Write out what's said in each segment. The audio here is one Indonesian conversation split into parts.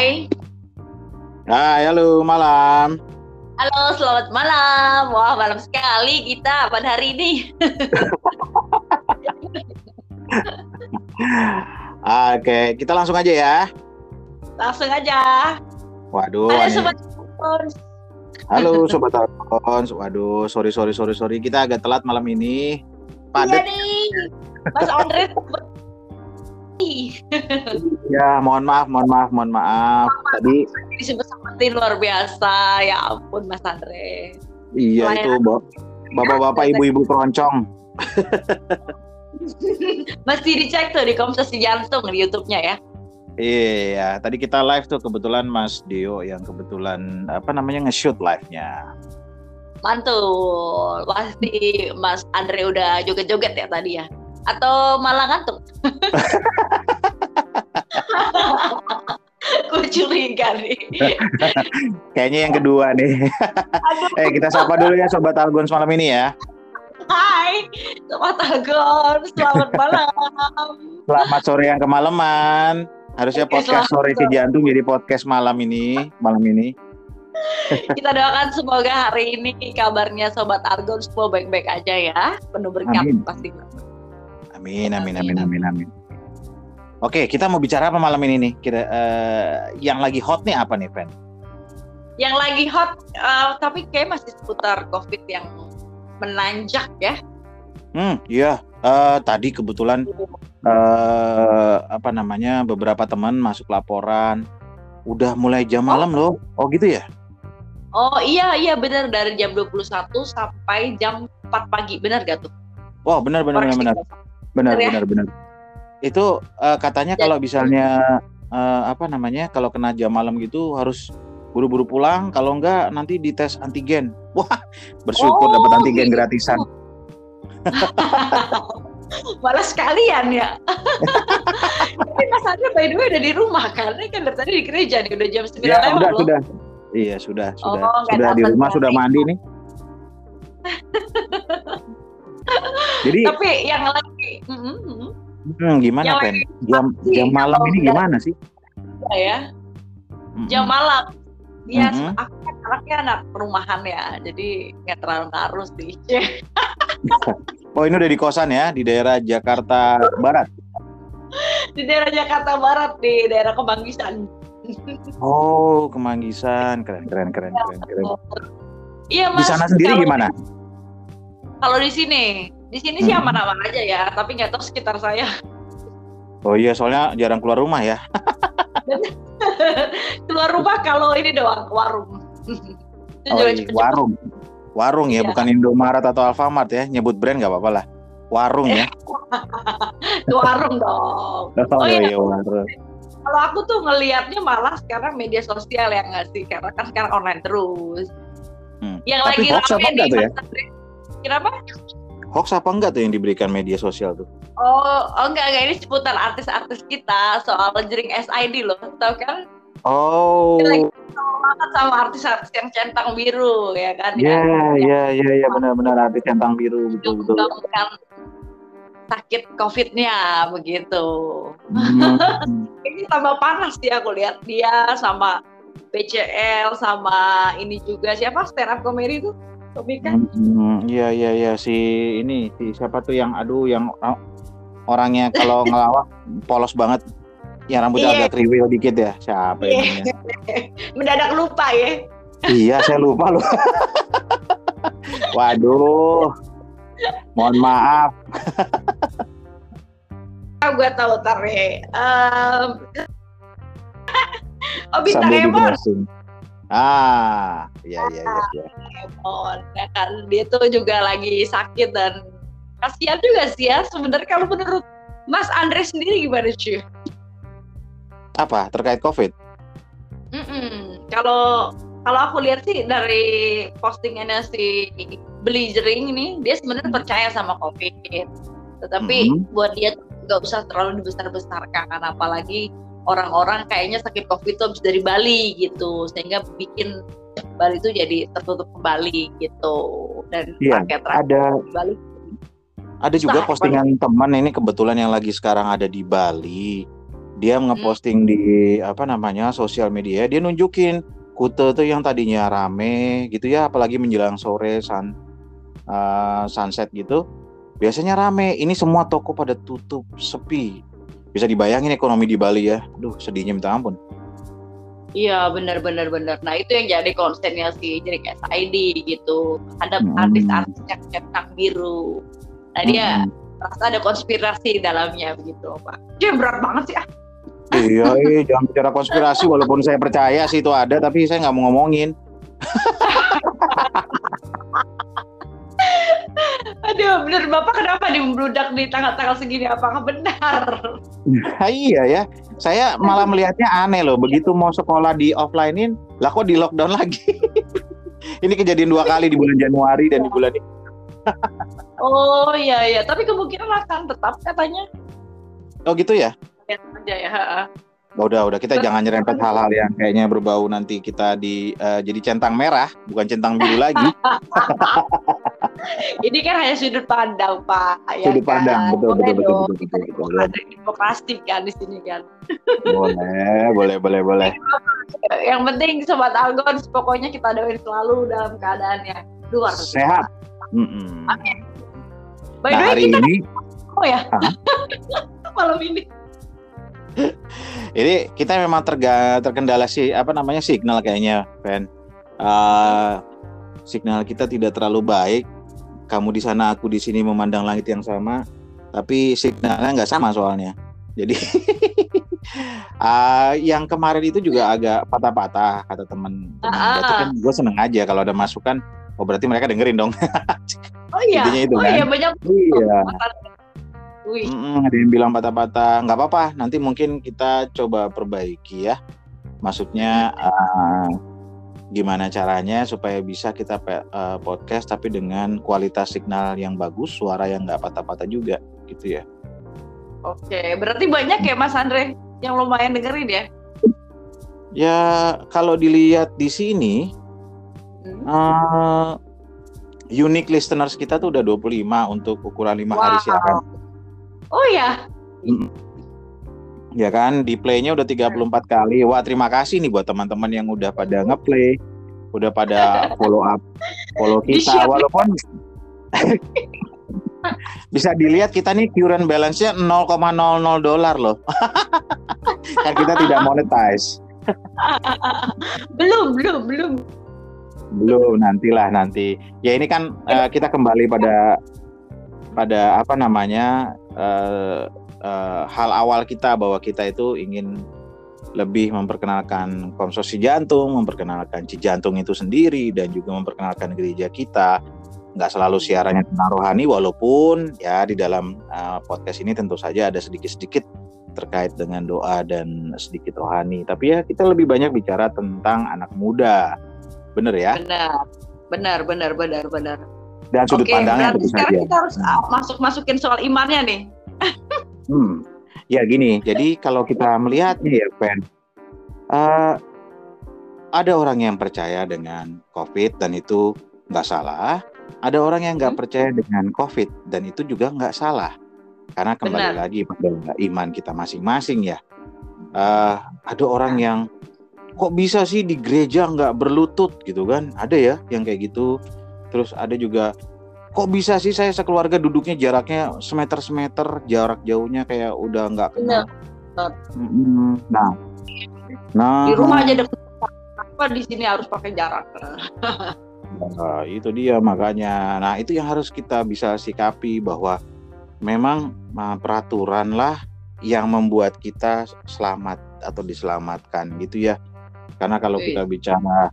Hai. Hai, halo malam. Halo, selamat malam. Wah, malam sekali kita pada hari ini. Oke, kita langsung aja ya. Langsung aja. Waduh. Halo sobat Halo sobat Alphonse. Waduh, sorry sorry sorry sorry. Kita agak telat malam ini. Iya Padat. nih. Mas Andre. Ya, mohon maaf, mohon maaf, mohon maaf. Tadi disebut seperti luar biasa. Ya ampun Mas Andre. iya Pelayanan. itu. Bapak-bapak, ibu-ibu keroncong. Mesti dicek tuh di Komsesi Jantung di YouTube-nya ya. Iya, tadi kita live tuh kebetulan Mas Dio yang kebetulan apa namanya nge-shoot live-nya. Mantul. Pasti Mas Andre udah joget-joget ya tadi ya. Atau malah ngantuk? Gue curiga nih. Kayaknya yang kedua nih. Aduh, eh, kita sapa dulu ya sobat Algons malam ini ya. hai. Sobat Agon, selamat malam. Selamat sore yang kemalaman. Harusnya Oke, podcast sore si jantung jadi podcast malam ini, malam ini. Kita doakan semoga hari ini kabarnya Sobat Argon semua baik-baik aja ya. Penuh berkah Amin. Amin, amin, amin, amin, amin. Oke, kita mau bicara apa malam ini nih? Kira eh, yang lagi hot nih apa nih, Pen? Yang lagi hot, eh, tapi kayak masih seputar COVID yang menanjak ya. Hmm, iya. Eh, tadi kebetulan eh apa namanya beberapa teman masuk laporan. Udah mulai jam malam loh. Oh gitu ya? Oh iya iya benar dari jam 21 sampai jam 4 pagi benar gak tuh? Wah benar benar benar Koreksi. benar benar Benar ya? benar benar. Itu eh, katanya kalau misalnya eh, apa namanya kalau kena jam malam gitu harus buru-buru pulang. Kalau enggak nanti dites antigen. Wah bersyukur Oh, dapat antigen gitu. gratisan. Malah sekalian ya. Tapi Mas Andre by the way udah di rumah kan? Ini kan dari tadi di gereja nih udah jam 9 Ya lewat udah loh. sudah. Iya sudah Oh, sudah nggak sudah di rumah sudah mandi nih. Jadi Tapi yang lagi mm, mm, hmm, gimana Pen? Jam jam malam ini gimana sih? mm, ya, jam malam. Dia Mm-mm. aku kan anaknya anak perumahan ya, jadi nggak terlalu ngaruh sih. Oh ini udah di kosan ya di daerah Jakarta Barat. di daerah Jakarta Barat di daerah Kemanggisan. Oh Kemanggisan keren keren keren keren keren. Iya Di mas. sana sendiri kalau- gimana? Kalau di sini, di sini sih Hmm. aman-aman aja ya, tapi nggak tahu sekitar saya. Oh iya soalnya jarang keluar rumah ya. Keluar rumah kalau ini doang ke warung. Oh iya, warung. Warung ya Iya. bukan Indomaret atau Alfamart ya. Nyebut brand nggak apa-apa lah. Warung ya. warung dong. Oh, iya. iya warung. Kalau aku tuh ngelihatnya malah sekarang media sosial ya nggak sih, karena kan sekarang online terus. Hmm. Yang Tapi lagi rame di ya? Kenapa? Hoax apa enggak tuh yang diberikan media sosial tuh? Oh, oh enggak, enggak ini seputar artis-artis kita soal jering SID loh, tahu kan? Oh. Lagi banget sama artis-artis yang centang biru ya kan? Ya, Yang- ya, ya, ya benar-benar artis centang biru betul betul. menyumbangkan sakit COVID-nya begitu. Hmm. Ini tambah panas dia aku lihat dia sama BCL sama ini juga siapa stand up comedy itu komika Hmm, Iya iya iya si ini si siapa tuh yang aduh yang orangnya kalau ngelawak polos banget. Yang rambutnya Iya. agak kriwil dikit ya. Siapa Iya. namanya? mendadak lupa ya. iya, saya lupa loh. Waduh. Mohon maaf. Ah, gue tahu tare. Um, oh bintang Sambil Emon. dijelasin. Ah, iya iya iya. iya. Emon. Ya kan dia tuh juga lagi sakit dan kasihan juga sih ya. Sebenarnya kalau menurut Mas Andre sendiri gimana sih? Apa terkait COVID? Mm-mm. Kalau kalau aku lihat sih dari postingannya si beli jering ini, dia sebenarnya percaya sama COVID. Tetapi Mhm. buat dia nggak usah terlalu dibesar-besarkan, apalagi orang-orang kayaknya sakit COVID itu habis dari Bali gitu, sehingga bikin Bali itu jadi tertutup kembali gitu. Dan pakai terakhir Ada Bali. ada juga postingan teman ini kebetulan yang lagi sekarang ada di Bali. dia ngeposting di apa namanya sosial media. Dia nunjukin Kute tuh yang tadinya rame gitu ya apalagi menjelang sore sun uh, sunset gitu. Biasanya rame. Ini semua toko pada tutup sepi bisa dibayangin ekonomi di Bali ya duh sedihnya minta ampun Iya benar benar benar. Nah itu yang jadi konsennya sih jadi kayak ID gitu. Ada Hmm. artis-artis yang cetak biru. Nah dia Mm-mm. rasa ada konspirasi dalamnya begitu pak. Dia berat banget sih ah. iya eh, jangan bicara konspirasi walaupun saya percaya sih itu ada tapi saya nggak mau ngomongin Aduh bener bapak kenapa dibludak di tanggal-tanggal segini? Apakah benar? Ah, iya ya saya malah melihatnya aneh loh begitu mau sekolah di offlinein lah kok di lockdown lagi ini kejadian dua kali di bulan Januari dan di bulan ini Oh iya iya. Tapi kemungkinan akan tetap katanya. oh gitu ya aja ya. Udah udah kita jangan nyerempet hal-hal yang kayaknya berbau nanti kita di eh, jadi centang merah bukan centang biru lagi Ini kan hanya sudut pandang pak. ya Sudut kan? pandang, betul, Boleh betul, betul, betul, Kita betul, betul. ada demokrasi kan di sini kan. boleh boleh boleh boleh Yang penting sobat Algons pokoknya kita doain selalu dalam keadaan yang luar sehat Mm-mm. By the nah way hari kita ini oh ya malam ini. Ini kita memang terga, terkendala sih apa namanya signal kayaknya, Pen. Eh, signal kita tidak terlalu baik. Kamu di sana, aku di sini memandang langit yang sama, tapi signalnya nggak sama soalnya. Jadi eh, yang kemarin itu juga agak patah-patah kata temen. temen. Ah. Berarti kan gue seneng aja kalau ada masukan. Oh berarti mereka dengerin dong. Oh iya. Intinya itu oh kan. iya banyak. iya. Wih. Mm-mm, ada yang bilang patah-patah, nggak apa-apa. Nanti mungkin kita coba perbaiki ya. Maksudnya eh, gimana caranya supaya bisa kita eh, podcast tapi dengan kualitas signal yang bagus, suara yang nggak patah-patah juga, gitu ya. Oke, berarti banyak ya Mas Andre yang lumayan dengerin ya. Ya kalau dilihat di sini, Hmm. eh, unique listeners kita tuh udah 25 untuk ukuran lima hari Wow. siaran. Oh ya, Ya kan, di play-nya udah 34 kali. Wah, terima kasih nih buat teman-teman yang udah pada ngeplay, udah pada follow up, follow kita. Walaupun bisa dilihat kita nih current balance-nya 0,00 dolar loh. kan kita tidak monetize. belum belum belum. Belum, nantilah nanti. Ya ini kan eh, kita kembali pada pada apa namanya eh, eh, hal awal kita bahwa kita itu ingin lebih memperkenalkan konsorsi jantung, memperkenalkan Cijantung itu sendiri dan juga memperkenalkan gereja kita. Nggak selalu siarannya tentang rohani walaupun ya di dalam eh, podcast ini tentu saja ada sedikit-sedikit terkait dengan doa dan sedikit rohani. Tapi ya kita lebih banyak bicara tentang anak muda. Bener ya? Benar. Benar benar benar benar. Dan sudut Oke, pandangnya tentu sekarang saja. kita harus ah, masuk masukin soal imannya nih. Hmm. Ya gini, jadi kalau kita melihatnya ya, Pen, eh, ada orang yang percaya dengan COVID dan itu nggak salah. Ada orang yang nggak Hmm. percaya dengan COVID dan itu juga nggak salah. Karena kembali Benar. lagi pada iman kita masing-masing ya. Eh, ada orang yang kok bisa sih di gereja nggak berlutut gitu kan? Ada ya yang kayak gitu. Terus ada juga kok bisa sih saya sekeluarga duduknya jaraknya semeter semeter jarak jauhnya kayak udah nggak kenal. Mm-mm. Nah, nah Di rumah aja deket. Apa di sini harus pakai jarak? Nah, itu dia makanya. Nah, itu yang harus kita bisa sikapi bahwa memang uh, peraturan lah yang membuat kita selamat atau diselamatkan gitu ya. Karena kalau Oke. kita bicara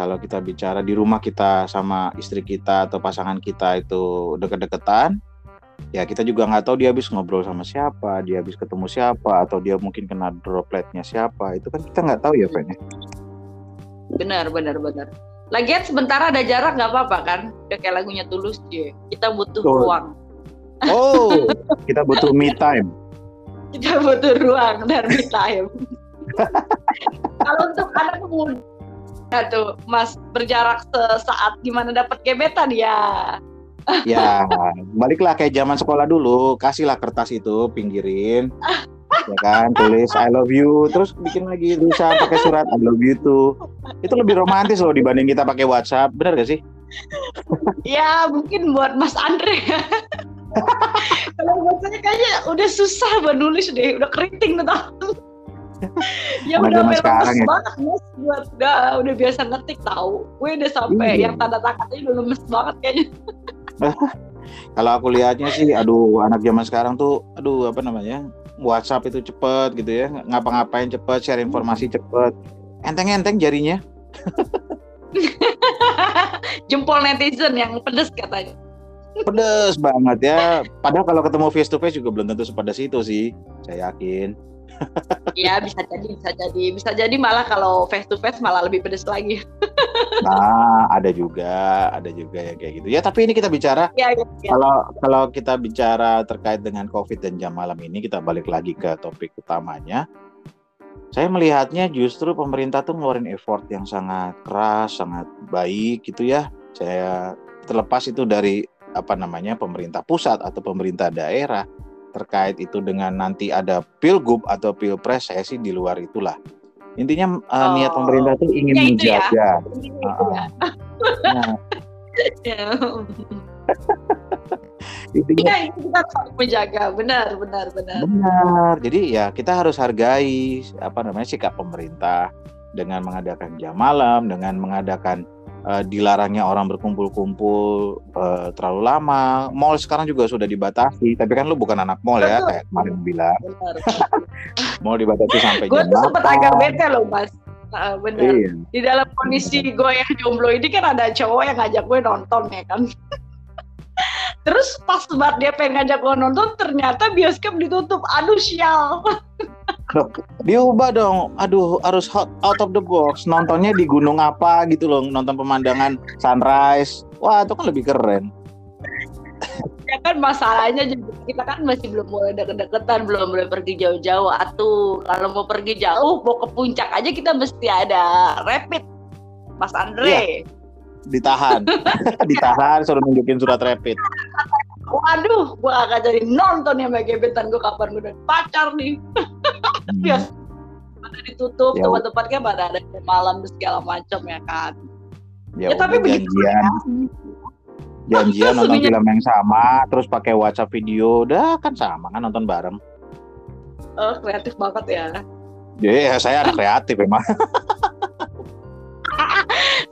kalau kita bicara di rumah kita sama istri kita atau pasangan kita itu deket-deketan, ya kita juga nggak tahu dia habis ngobrol sama siapa, dia habis ketemu siapa, atau dia mungkin kena dropletnya siapa. Itu kan kita nggak tahu ya, Fen. ya. Benar benar benar. Lagian sebentar ada jarak nggak apa-apa kan? Kayak lagunya tulus cuy. Kita butuh Betul. ruang. Oh, kita butuh me time. Kita butuh ruang dan me time. Kalau untuk anak muda ya tuh Mas berjarak sesaat gimana dapat gebetan? Ya? Ya, baliklah kayak zaman sekolah dulu, kasihlah kertas itu, pinggirin. ya kan tulis I love you. Terus bikin lagi tulisan pakai surat I love you tuh itu lebih romantis loh dibanding kita pakai WhatsApp benar gak sih? Ya mungkin buat Mas Andre. Kalau buat saya kayaknya udah susah buat nulis deh udah keriting tuh ya udah lemes ya. banget mas buat udah udah biasa ngetik tahu. Gue udah sampai iya. yang tanda tangannya udah lemes banget kayaknya. Kalau aku lihatnya sih aduh anak zaman sekarang tuh aduh apa namanya WhatsApp itu cepet gitu ya ngapa-ngapain cepet share informasi cepet. Enteng-enteng jarinya. Jempol netizen yang pedes katanya. Pedes banget ya. Padahal kalau ketemu face to face juga belum tentu sepedas itu sih saya yakin Iya bisa jadi bisa jadi bisa jadi malah kalau face to face malah lebih pedes lagi. nah ada juga ada juga ya kayak gitu ya tapi ini kita bicara ya, ya, ya. kalau kalau kita bicara terkait dengan covid dan jam malam ini kita balik lagi ke topik utamanya. Saya melihatnya justru pemerintah tuh ngeluarin effort yang sangat keras, sangat baik gitu ya. Saya terlepas itu dari apa namanya pemerintah pusat atau pemerintah daerah terkait itu dengan nanti ada pilgub atau pilpres saya sih di luar itulah intinya uh, oh. niat pemerintah tuh ingin ya, menjaga ya. Uh, ya. Nah. intinya ya, kita harus menjaga benar benar benar benar jadi ya kita harus hargai apa namanya sikap pemerintah dengan mengadakan jam malam dengan mengadakan uh, dilarangnya orang berkumpul-kumpul uh, terlalu lama. Mall sekarang juga sudah dibatasi, tapi kan lu bukan anak mall ya, kayak kemarin bilang. mall dibatasi sampai gua jam Gue tuh sempat agak bete loh, Mas. Uh, bener. Iya. Di dalam kondisi gue yang jomblo ini kan ada cowok yang ngajak gue nonton ya kan. Terus pas banget dia pengen ngajak gue nonton, ternyata bioskop ditutup. Aduh sial. diubah dong. Aduh, harus hot, out of the box. Nontonnya di gunung apa gitu loh, nonton pemandangan sunrise. Wah, itu kan lebih keren. Ya kan masalahnya juga kita kan masih belum mulai deket-deketan, belum boleh pergi jauh-jauh. Atuh, kalau mau pergi jauh, mau ke puncak aja kita mesti ada rapid. Mas Andre. Iya. Ditahan. Ditahan suruh nunjukin surat rapid waduh gue akan jadi nonton ya sama gebetan gue kapan gue udah pacar nih. biasa pada ditutup ya. tempat-tempatnya pada ada malam segala macam ya kan? Ya, ya tapi janjian. janjian nonton film yang sama terus pakai WhatsApp video udah kan sama kan nonton bareng. Oh kreatif banget ya. Ya saya anak kreatif emang.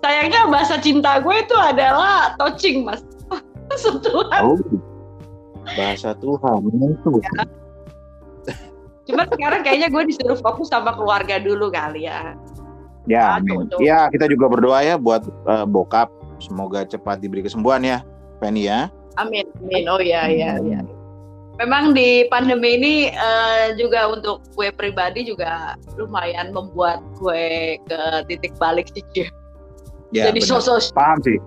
Sayangnya bahasa cinta gue itu adalah touching mas. Sentuhan oh, bahasa Tuhan itu. Ya. Cuman sekarang kayaknya gue disuruh fokus sama keluarga dulu kali ya. Ya, amin. Ya, kita juga berdoa ya buat uh, bokap. Semoga cepat diberi kesembuhan ya, Penny ya. Amin, amin. Oh ya, ya, ya. Memang di pandemi ini uh, juga untuk gue pribadi juga lumayan membuat gue ke titik balik sih. Ya, Jadi sosok paham sih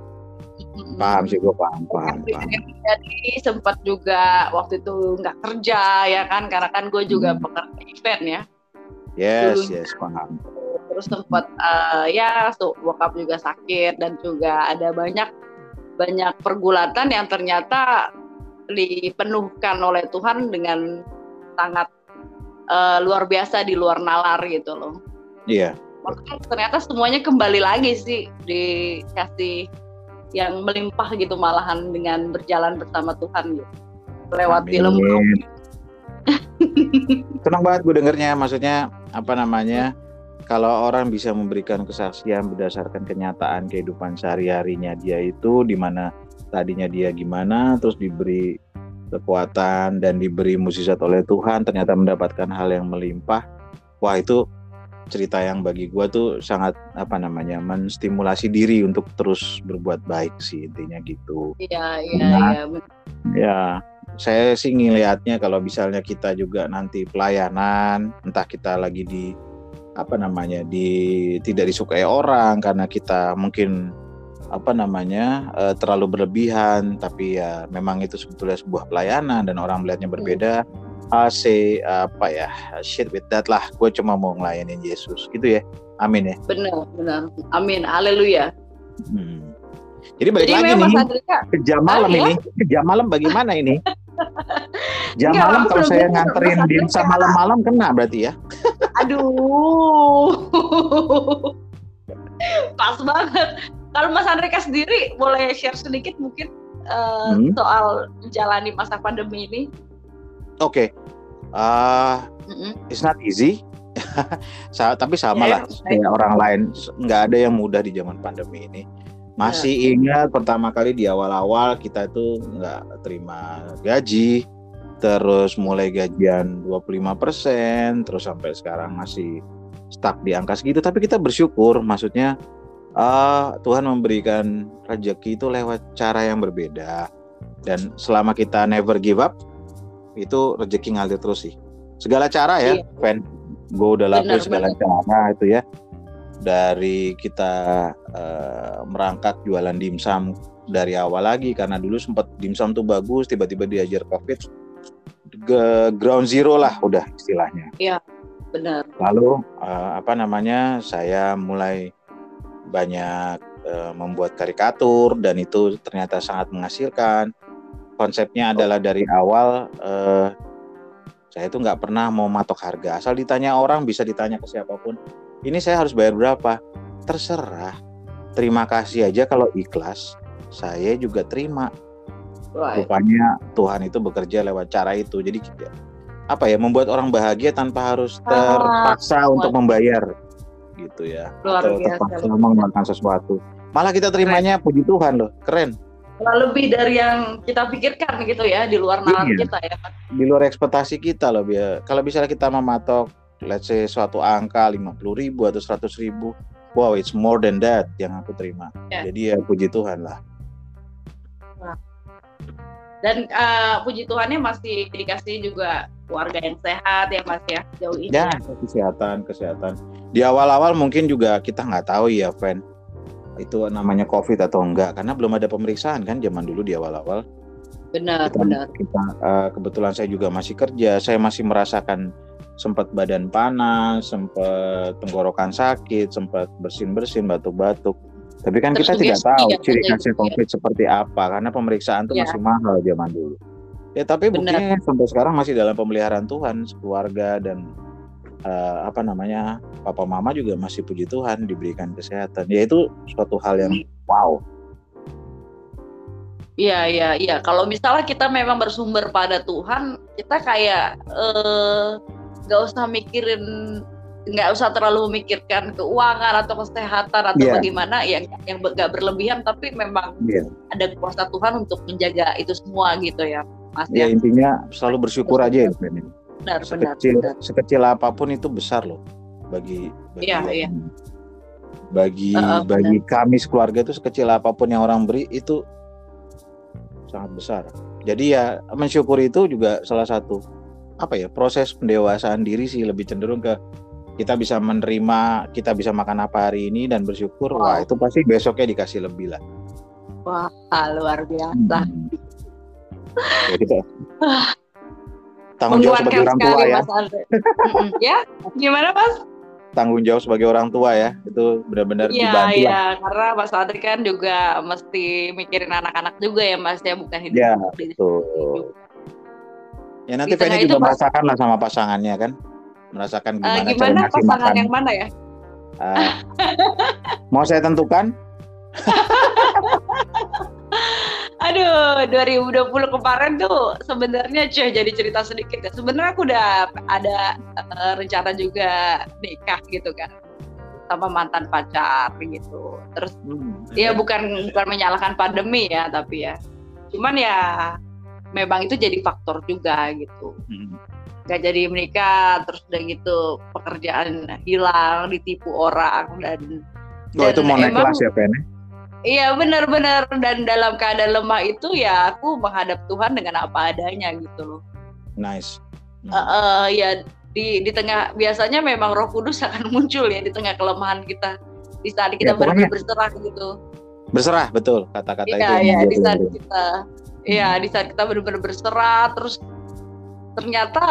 paham sih gue paham paham, paham. jadi sempat juga waktu itu nggak kerja ya kan karena kan gue juga hmm. pekerja event ya yes Dulu, yes paham terus sempat uh, ya so, bokap juga sakit dan juga ada banyak banyak pergulatan yang ternyata dipenuhkan oleh Tuhan dengan sangat uh, luar biasa di luar nalar gitu loh iya yeah. ternyata semuanya kembali lagi sih dikasih yang melimpah gitu malahan dengan berjalan bersama Tuhan gitu. Lewat Amin. film Tenang banget gue dengernya. Maksudnya apa namanya kalau orang bisa memberikan kesaksian berdasarkan kenyataan kehidupan sehari-harinya dia itu di mana tadinya dia gimana terus diberi kekuatan dan diberi musisat oleh Tuhan ternyata mendapatkan hal yang melimpah wah itu cerita yang bagi gue tuh sangat apa namanya menstimulasi diri untuk terus berbuat baik sih intinya gitu. Iya iya nah, iya. Ya saya sih ngelihatnya kalau misalnya kita juga nanti pelayanan entah kita lagi di apa namanya di tidak disukai orang karena kita mungkin apa namanya uh, terlalu berlebihan tapi ya memang itu sebetulnya sebuah pelayanan dan orang melihatnya berbeda hmm uh, say uh, apa ya shit with that lah gue cuma mau ngelayanin Yesus gitu ya amin ya benar benar amin haleluya hmm. jadi balik jadi lagi nih ke jam malam ah, ini ya? jam malam bagaimana ini Jam Enggak, malam kalau saya nganterin dimsum malam-malam kena berarti ya. Aduh. Pas banget. Kalau Mas Andreka sendiri boleh share sedikit mungkin eh, Hmm. soal menjalani masa pandemi ini. Oke. Ah, Mm-mm. it's not easy. Sa- tapi sama lah kayak orang lain nggak ada yang mudah di zaman pandemi ini masih ingat pertama kali di awal-awal kita itu nggak terima gaji terus mulai gajian 25% terus sampai sekarang masih stuck di angka segitu tapi kita bersyukur maksudnya ah, Tuhan memberikan rezeki itu lewat cara yang berbeda dan selama kita never give up itu rezeki ngalir terus sih. Segala cara ya Iya. Fen gue udah lakuin segala cara itu ya. Dari kita eh, merangkak jualan dimsum dari awal lagi karena dulu sempat dimsum tuh bagus tiba-tiba diajar covid ke ground zero lah udah istilahnya. Benar. lalu eh, apa namanya saya mulai banyak eh, membuat karikatur dan itu ternyata sangat menghasilkan konsepnya adalah dari awal eh, saya itu nggak pernah mau matok harga. Asal ditanya orang bisa ditanya ke siapa pun ini saya harus bayar berapa? Terserah. Terima kasih aja kalau ikhlas saya juga terima. Right. rupanya Tuhan itu bekerja lewat cara itu. Jadi apa ya membuat orang bahagia tanpa harus Ah, terpaksa untuk membayar. Gitu ya. Luar atau biasa. terpaksa mengeluarkan sesuatu. Malah kita terimanya puji Tuhan loh. Keren lebih dari yang kita pikirkan gitu ya di luar nalar Iya. kita ya. di luar ekspektasi kita loh biar kalau misalnya kita mematok let's say suatu angka 50.000 ribu atau 100.000 ribu wow it's more than that yang aku terima Ya. jadi ya puji Tuhan lah Dan eh, puji Tuhannya masih dikasih juga keluarga yang sehat ya Mas ya jauh ini. ya kesehatan kesehatan di awal-awal mungkin juga kita nggak tahu ya Fen itu namanya COVID atau enggak karena belum ada pemeriksaan kan zaman dulu di awal-awal Benar, kita, benar. kita eh, kebetulan saya juga masih kerja saya masih merasakan sempat badan panas sempat tenggorokan sakit sempat bersin-bersin batuk-batuk tapi kan kita tidak tahu ya, ciri katanya khasnya ya. COVID seperti apa karena pemeriksaan itu Ya. masih mahal zaman dulu ya tapi Benar. buktinya sampai sekarang masih dalam pemeliharaan Tuhan keluarga dan eh, apa namanya papa mama juga masih puji Tuhan diberikan kesehatan ya itu suatu hal yang wow Iya, iya, iya. Kalau misalnya kita memang bersumber pada Tuhan, kita kayak eh, nggak usah mikirin, nggak usah terlalu memikirkan keuangan atau kesehatan atau Iya. bagaimana yang yang nggak berlebihan, tapi memang Iya. ada kuasa Tuhan untuk menjaga itu semua gitu ya, Mas ya ya. intinya selalu bersyukur aja ya. Benar, sekecil benar. sekecil apa pun itu besar loh bagi bagi yang- iya. bagi Heeh, bagi kami sekeluarga itu sekecil apa pun yang orang beri itu sangat besar jadi ya mensyukuri itu juga salah satu apa ya proses pendewasaan diri sih lebih cenderung ke kita bisa menerima kita bisa makan apa hari ini dan bersyukur wah Wow. itu pasti besoknya dikasih lebih lah Wah, luar biasa. Hmm. ya kita tanggung jawab sebagai orang tua ya ya, gimana Mas? tanggung jawab sebagai orang tua ya itu benar-benar Iya, dibantu iya, karena Mas Adri kan juga mesti mikirin anak-anak juga ya Mas ya, bukan hidup Ya, sendiri. Ya nanti Feni juga merasakan lah sama pasangannya kan, merasakan Eh, gimana, cara gimana ngasih pasangan makan. yang mana ya? Ah. mau saya tentukan? Aduh, 2020 kemarin tuh sebenarnya cuy jadi cerita sedikit ya. Sebenarnya aku udah ada eh, rencana juga nikah gitu kan sama mantan pacar gitu. Terus Hmm, ya bukan bukan menyalahkan pandemi ya tapi ya. Cuman ya memang itu jadi faktor juga gitu. Hmm. Gak jadi menikah terus udah gitu pekerjaan hilang ditipu orang dan Oh, itu Dan mau naik kelas ya Feni? Iya benar-benar dan dalam keadaan lemah itu ya aku menghadap Tuhan dengan apa adanya gitu loh. Nice. Hmm. Eh, eh, ya di di tengah biasanya memang Roh Kudus akan muncul ya di tengah kelemahan kita di saat kita Ya, pokoknya- benar-benar berserah gitu. Berserah betul kata-kata Iya itu. ya yang di saat bilang. kita Iya di saat kita benar-benar berserah terus ternyata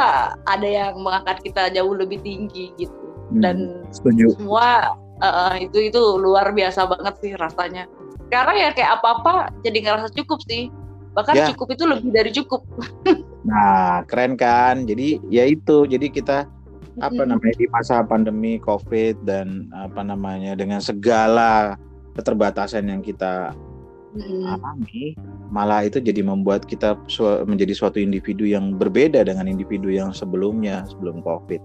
ada yang mengangkat kita jauh lebih tinggi gitu Hmm, dan setuju. semua uh, itu itu luar biasa banget sih rasanya sekarang ya kayak apa apa jadi ngerasa cukup sih bahkan Ya. cukup itu lebih dari cukup Nah, keren kan? Jadi ya itu. Jadi kita apa namanya di masa pandemi Covid dan apa namanya dengan segala keterbatasan yang kita alami, malah itu jadi membuat kita menjadi suatu individu yang berbeda dengan individu yang sebelumnya sebelum Covid.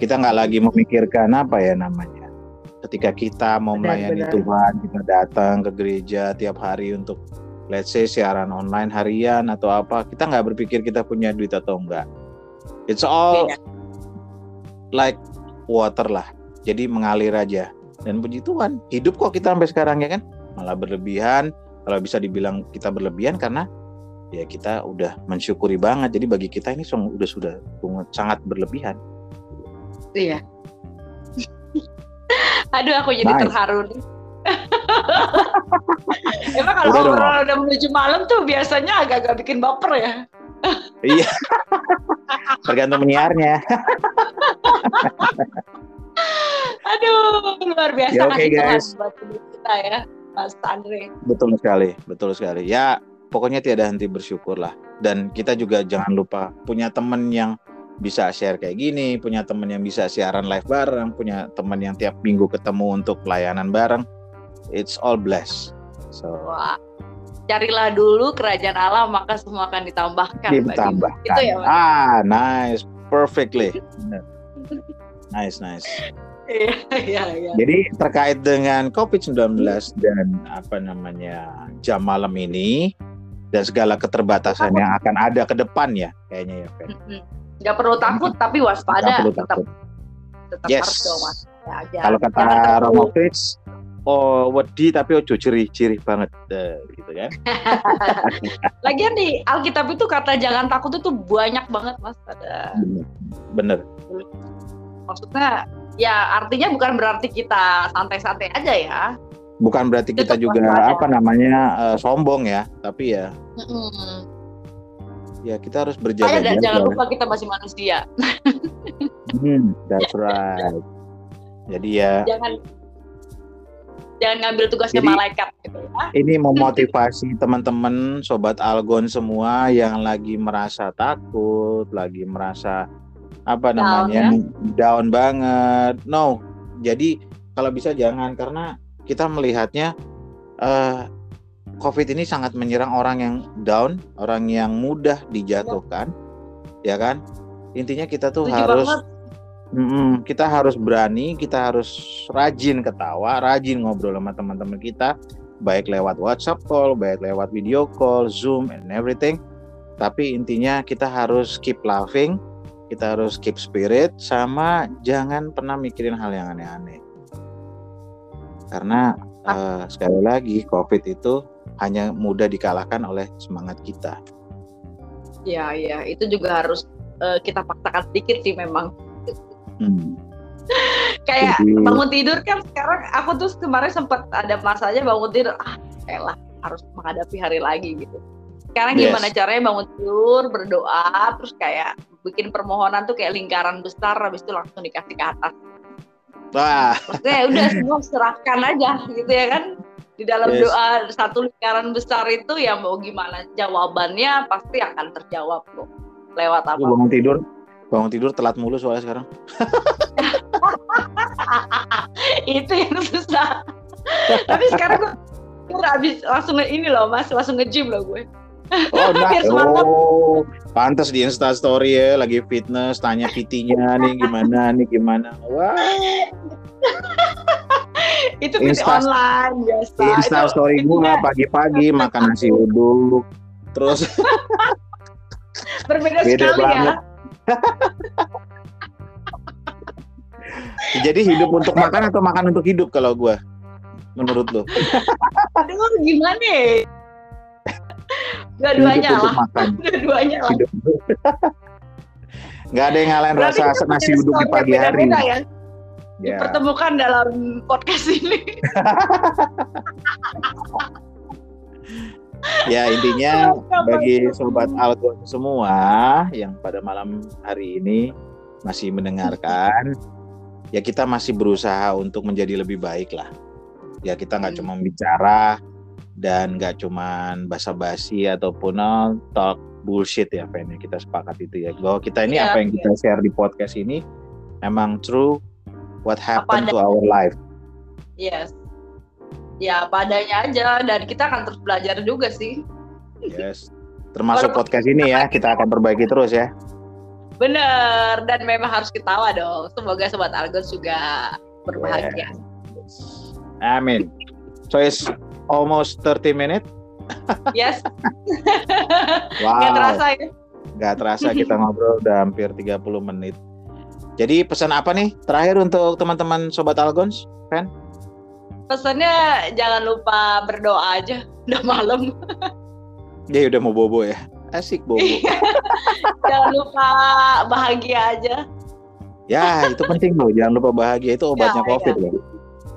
Kita nggak lagi memikirkan apa ya namanya. Ketika kita mau melayani Tuhan, kita datang ke gereja tiap hari untuk let's say siaran online harian atau apa kita nggak berpikir kita punya duit atau enggak it's all yeah. like water lah. Jadi mengalir aja. Dan puji Tuhan hidup kok kita sampai sekarang ya kan? Malah berlebihan. Kalau bisa dibilang kita berlebihan karena ya kita udah mensyukuri banget. Jadi bagi kita ini sudah sudah sangat berlebihan. Iya aduh aku jadi nice. terharu nih Emang kalau udah orang udah menuju malam tuh biasanya agak-agak bikin baper ya? iya. Tergantung menyiarnya. Aduh, luar biasa ya, okay, guys. buat kita ya, Mas Andre. Betul sekali, betul sekali. Ya, pokoknya tiada henti bersyukur lah. Dan kita juga jangan lupa punya temen yang bisa share kayak gini, punya temen yang bisa siaran live bareng, punya temen yang tiap minggu ketemu untuk pelayanan bareng it's all blessed. So Wah. Carilah dulu kerajaan Allah maka semua akan ditambahkan. Ditambahkan. Itu ya, Pak? Ah, nice. Perfectly. nice, nice. Iya, iya, iya. Jadi terkait dengan COVID-19 dan apa namanya jam malam ini dan segala keterbatasan yang akan ada ke depan ya kayaknya ya, Fen. Gak perlu takut tapi waspada. Perlu takut. Tetap, yes. harus Ya, Kalau kata Romo Fritz, oh wedi tapi ojo ciri-ciri banget uh, gitu kan. Lagian di Alkitab itu kata jangan takut itu banyak banget Mas ada. Bener. Maksudnya ya artinya bukan berarti kita santai-santai aja ya. Bukan berarti kita juga apa namanya uh, sombong ya, tapi ya. Mm-hmm. Ya kita harus berjaga dan jangan lupa kita masih manusia. hmm, that's right. Jadi ya. Jangan jangan ngambil tugasnya Jadi, malaikat gitu ya. Ini memotivasi teman-teman sobat Algon semua yang lagi merasa takut, lagi merasa apa down, namanya ya? down banget. No. Jadi kalau bisa jangan karena kita melihatnya uh, COVID ini sangat menyerang orang yang down, orang yang mudah dijatuhkan, ya, ya kan? Intinya kita tuh Tujuh harus Mm-mm, kita harus berani, kita harus rajin ketawa, rajin ngobrol sama teman-teman kita, baik lewat WhatsApp call, baik lewat video call, Zoom, and everything. Tapi intinya kita harus keep laughing, kita harus keep spirit, sama jangan pernah mikirin hal yang aneh-aneh. Karena uh, sekali lagi COVID itu hanya mudah dikalahkan oleh semangat kita. Ya, ya, itu juga harus uh, kita paksakan sedikit sih memang Hmm. kayak bangun tidur kan sekarang aku tuh kemarin sempat ada masanya bangun tidur ah elah harus menghadapi hari lagi gitu sekarang yes. gimana caranya bangun tidur berdoa terus kayak bikin permohonan tuh kayak lingkaran besar habis itu langsung dikasih ke atas Wah. Maksudnya udah semua serahkan aja gitu ya kan di dalam yes. doa satu lingkaran besar itu ya mau gimana jawabannya pasti akan terjawab kok lewat apa? bangun tidur? Bangun tidur telat mulu soalnya sekarang. Itu yang susah. Tapi sekarang gue habis langsung ini loh mas langsung nge-gym loh gue. Oh, nah, oh, pantas di Insta Story ya, lagi fitness, tanya PT-nya nih gimana, nih gimana. Wah. itu PT online biasa. Insta itu, Story gue pagi-pagi makan nasi uduk, terus. Berbeda Beda sekali ya. banget. ya Jadi hidup untuk makan atau makan untuk hidup kalau gue? Menurut lo? Aduh gimana ya? Dua-duanya lah. Makan. Dua-duanya lah. Hidup. Gak ada yang ngalahin rasa nasi uduk di pagi hari. Ya? Ya. Dipertemukan dalam podcast ini. ya intinya bagi sobat Algon semua yang pada malam hari ini masih mendengarkan ya kita masih berusaha untuk menjadi lebih baik lah ya kita nggak hmm. cuma bicara dan nggak cuma basa-basi ataupun oh, talk bullshit ya Fen ya kita sepakat itu ya bahwa kita ini Iya, apa yang kita share di podcast ini emang true what happened to our life Yes. Ya padanya aja dan kita akan terus belajar juga sih. yes termasuk Walaupun- podcast ini ya kita akan perbaiki terus ya Bener dan memang harus ketawa dong. Semoga sobat Argos juga berbahagia. amin so it's almost 30 minutes Yes. wow Nggak terasa ya. nggak terasa kita ngobrol udah hampir 30 menit jadi pesan apa nih terakhir untuk teman-teman sobat Algons Pesannya jangan lupa berdoa aja. Udah malam. dia udah mau bobo ya asik bobo jangan lupa bahagia aja. ya itu penting loh jangan lupa bahagia itu obatnya Ya, covid loh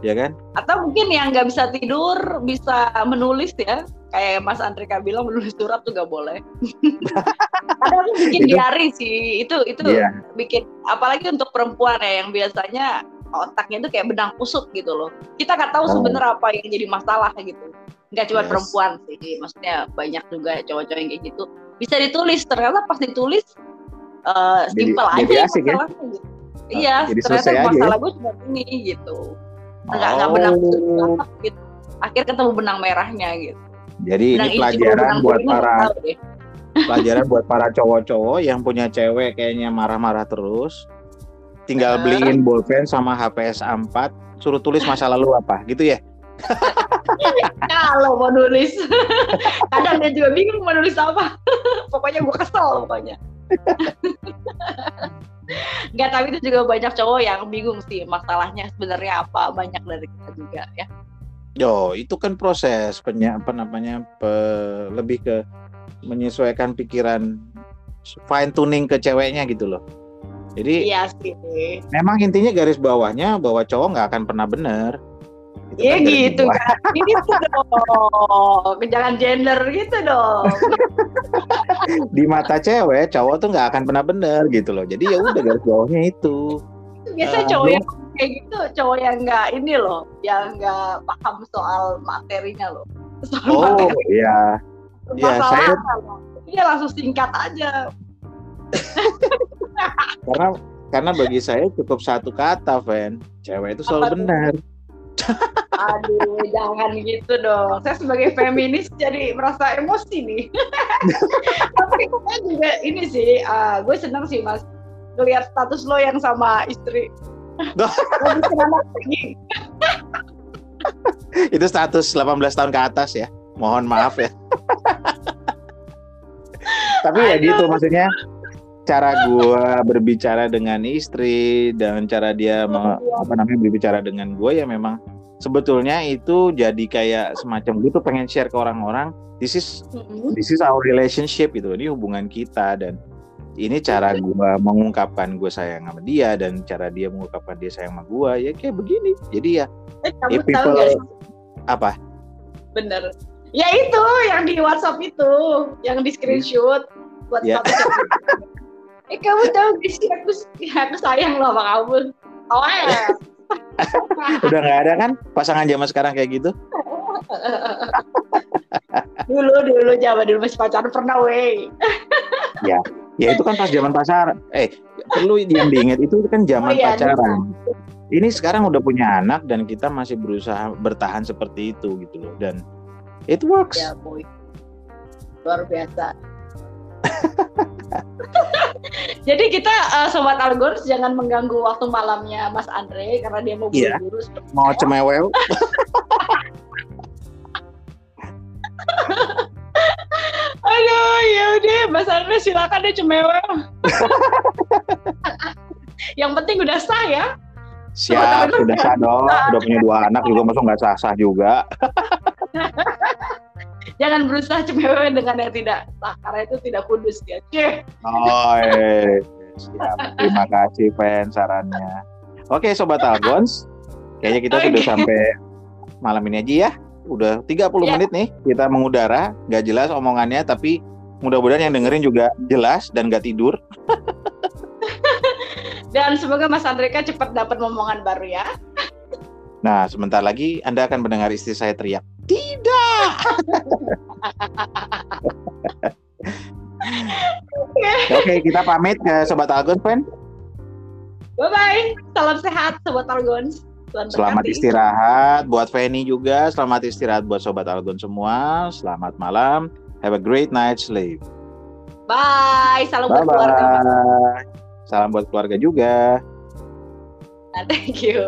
ya kan Atau mungkin yang nggak bisa tidur bisa menulis ya. Kayak Mas Andrika bilang menulis surat juga boleh. Kadang bikin Itu- diary sih. Itu itu Iya. bikin apalagi untuk perempuan ya yang biasanya otaknya itu kayak benang kusut gitu loh. Kita nggak tahu Oh. sebenarnya apa yang jadi masalah gitu. Nggak cuma Yes. perempuan sih, maksudnya banyak juga cowok-cowok yang kayak gitu. Bisa ditulis, ternyata pas ditulis eh Jadi- simpel jadi aja asik ya? masalahnya gitu. Iya, jadi ternyata aja ya? masalah gue cuma ini gitu. Nggak nggak benang kusut Oh, banget gitu. Akhir ketemu benang merahnya gitu. Jadi ini Benang pelajaran buat para pelajaran buat para cowok-cowok yang punya cewek kayaknya marah-marah terus tinggal Eh. beliin bolpen sama HPS A4 suruh tulis masa lalu apa gitu ya Kalau mau nulis, kadang dia juga bingung mau nulis apa. pokoknya gue kesel pokoknya. Enggak, tapi itu juga banyak cowok yang bingung sih masalahnya sebenarnya apa banyak dari kita juga ya. Yo, itu kan proses penya, apa namanya pe- lebih ke menyesuaikan pikiran fine tuning ke ceweknya gitu loh. Jadi Iya sih. memang intinya garis bawahnya bahwa cowok nggak akan pernah bener. Iya kan gitu kan. Gitu dong. Jangan gender gitu dong. Di mata cewek, cowok tuh nggak akan pernah bener gitu loh. Jadi ya udah garis bawahnya itu. Biasanya Ah, cowok belum. yang kayak gitu cowok yang nggak ini loh, yang nggak paham soal materinya loh. Soal Oh materi iya, iya, saya-. Iya langsung singkat aja. karena karena bagi saya cukup satu kata, Van. Cewek itu Apa selalu tuh? benar. Aduh, jangan gitu dong. Saya sebagai feminis jadi merasa emosi nih. Tapi juga ini sih, ah, gue senang sih mas ngelihat status lo yang sama istri. Lagi. Itu status 18 tahun ke atas ya. Mohon maaf ya. Tapi ya gitu maksudnya cara gua berbicara dengan istri dan cara dia me- apa namanya berbicara dengan gue ya memang sebetulnya itu jadi kayak semacam gitu pengen share ke orang-orang this is this is our relationship gitu ini hubungan kita dan ini cara gua mengungkapkan gue sayang sama dia dan cara dia mengungkapkan dia sayang sama gua ya kayak begini jadi ya Eh, kamu if tahu people nggak sih? apa Bener. Ya itu yang di WhatsApp itu, yang di screenshot buat Ya. status. eh kamu tahu gak sih aku, aku sayang loh sama kamu. Oh ya. udah nggak ada kan pasangan zaman sekarang kayak gitu dulu dulu zaman dulu masih pacaran pernah weh. ya itu kan pas zaman pacaran eh perlu yang diingat itu kan zaman Oh iya, pacaran ini sekarang udah punya anak dan kita masih berusaha bertahan seperti itu gitu loh dan it works Ya boy. Luar biasa. Jadi kita eh, sobat Algors jangan mengganggu waktu malamnya Mas Andre karena dia mau Iya. buru-buru. mau cemewew Aduh, ya udah Mas Andre silakan deh cemewe. Yang penting udah sah ya. siap udah sah dong udah punya dua anak juga masuk nggak sah sah juga Jangan berusaha cemewe dengan yang tidak sah karena itu tidak kudus ya. Cih. oh eh. siap terima kasih Pen sarannya oke sobat Algons kayaknya kita sudah Oke. sampai malam ini aja ya udah 30 Ya. menit nih kita mengudara nggak jelas omongannya tapi mudah-mudahan yang dengerin juga jelas dan nggak tidur Dan semoga Mas Andreka cepat dapat momongan baru ya. Nah, sebentar lagi Anda akan mendengar istri saya teriak, "Tidak!" Oke, okay, kita pamit ke Sobat Algon, Pen. Bye-bye. Salam sehat, Sobat Selamat istirahat buat Feni juga. Selamat istirahat buat Sobat Algon semua. Selamat malam. Have a great night sleep. Bye. Salam buat keluarga. Salam buat keluarga juga. Thank you.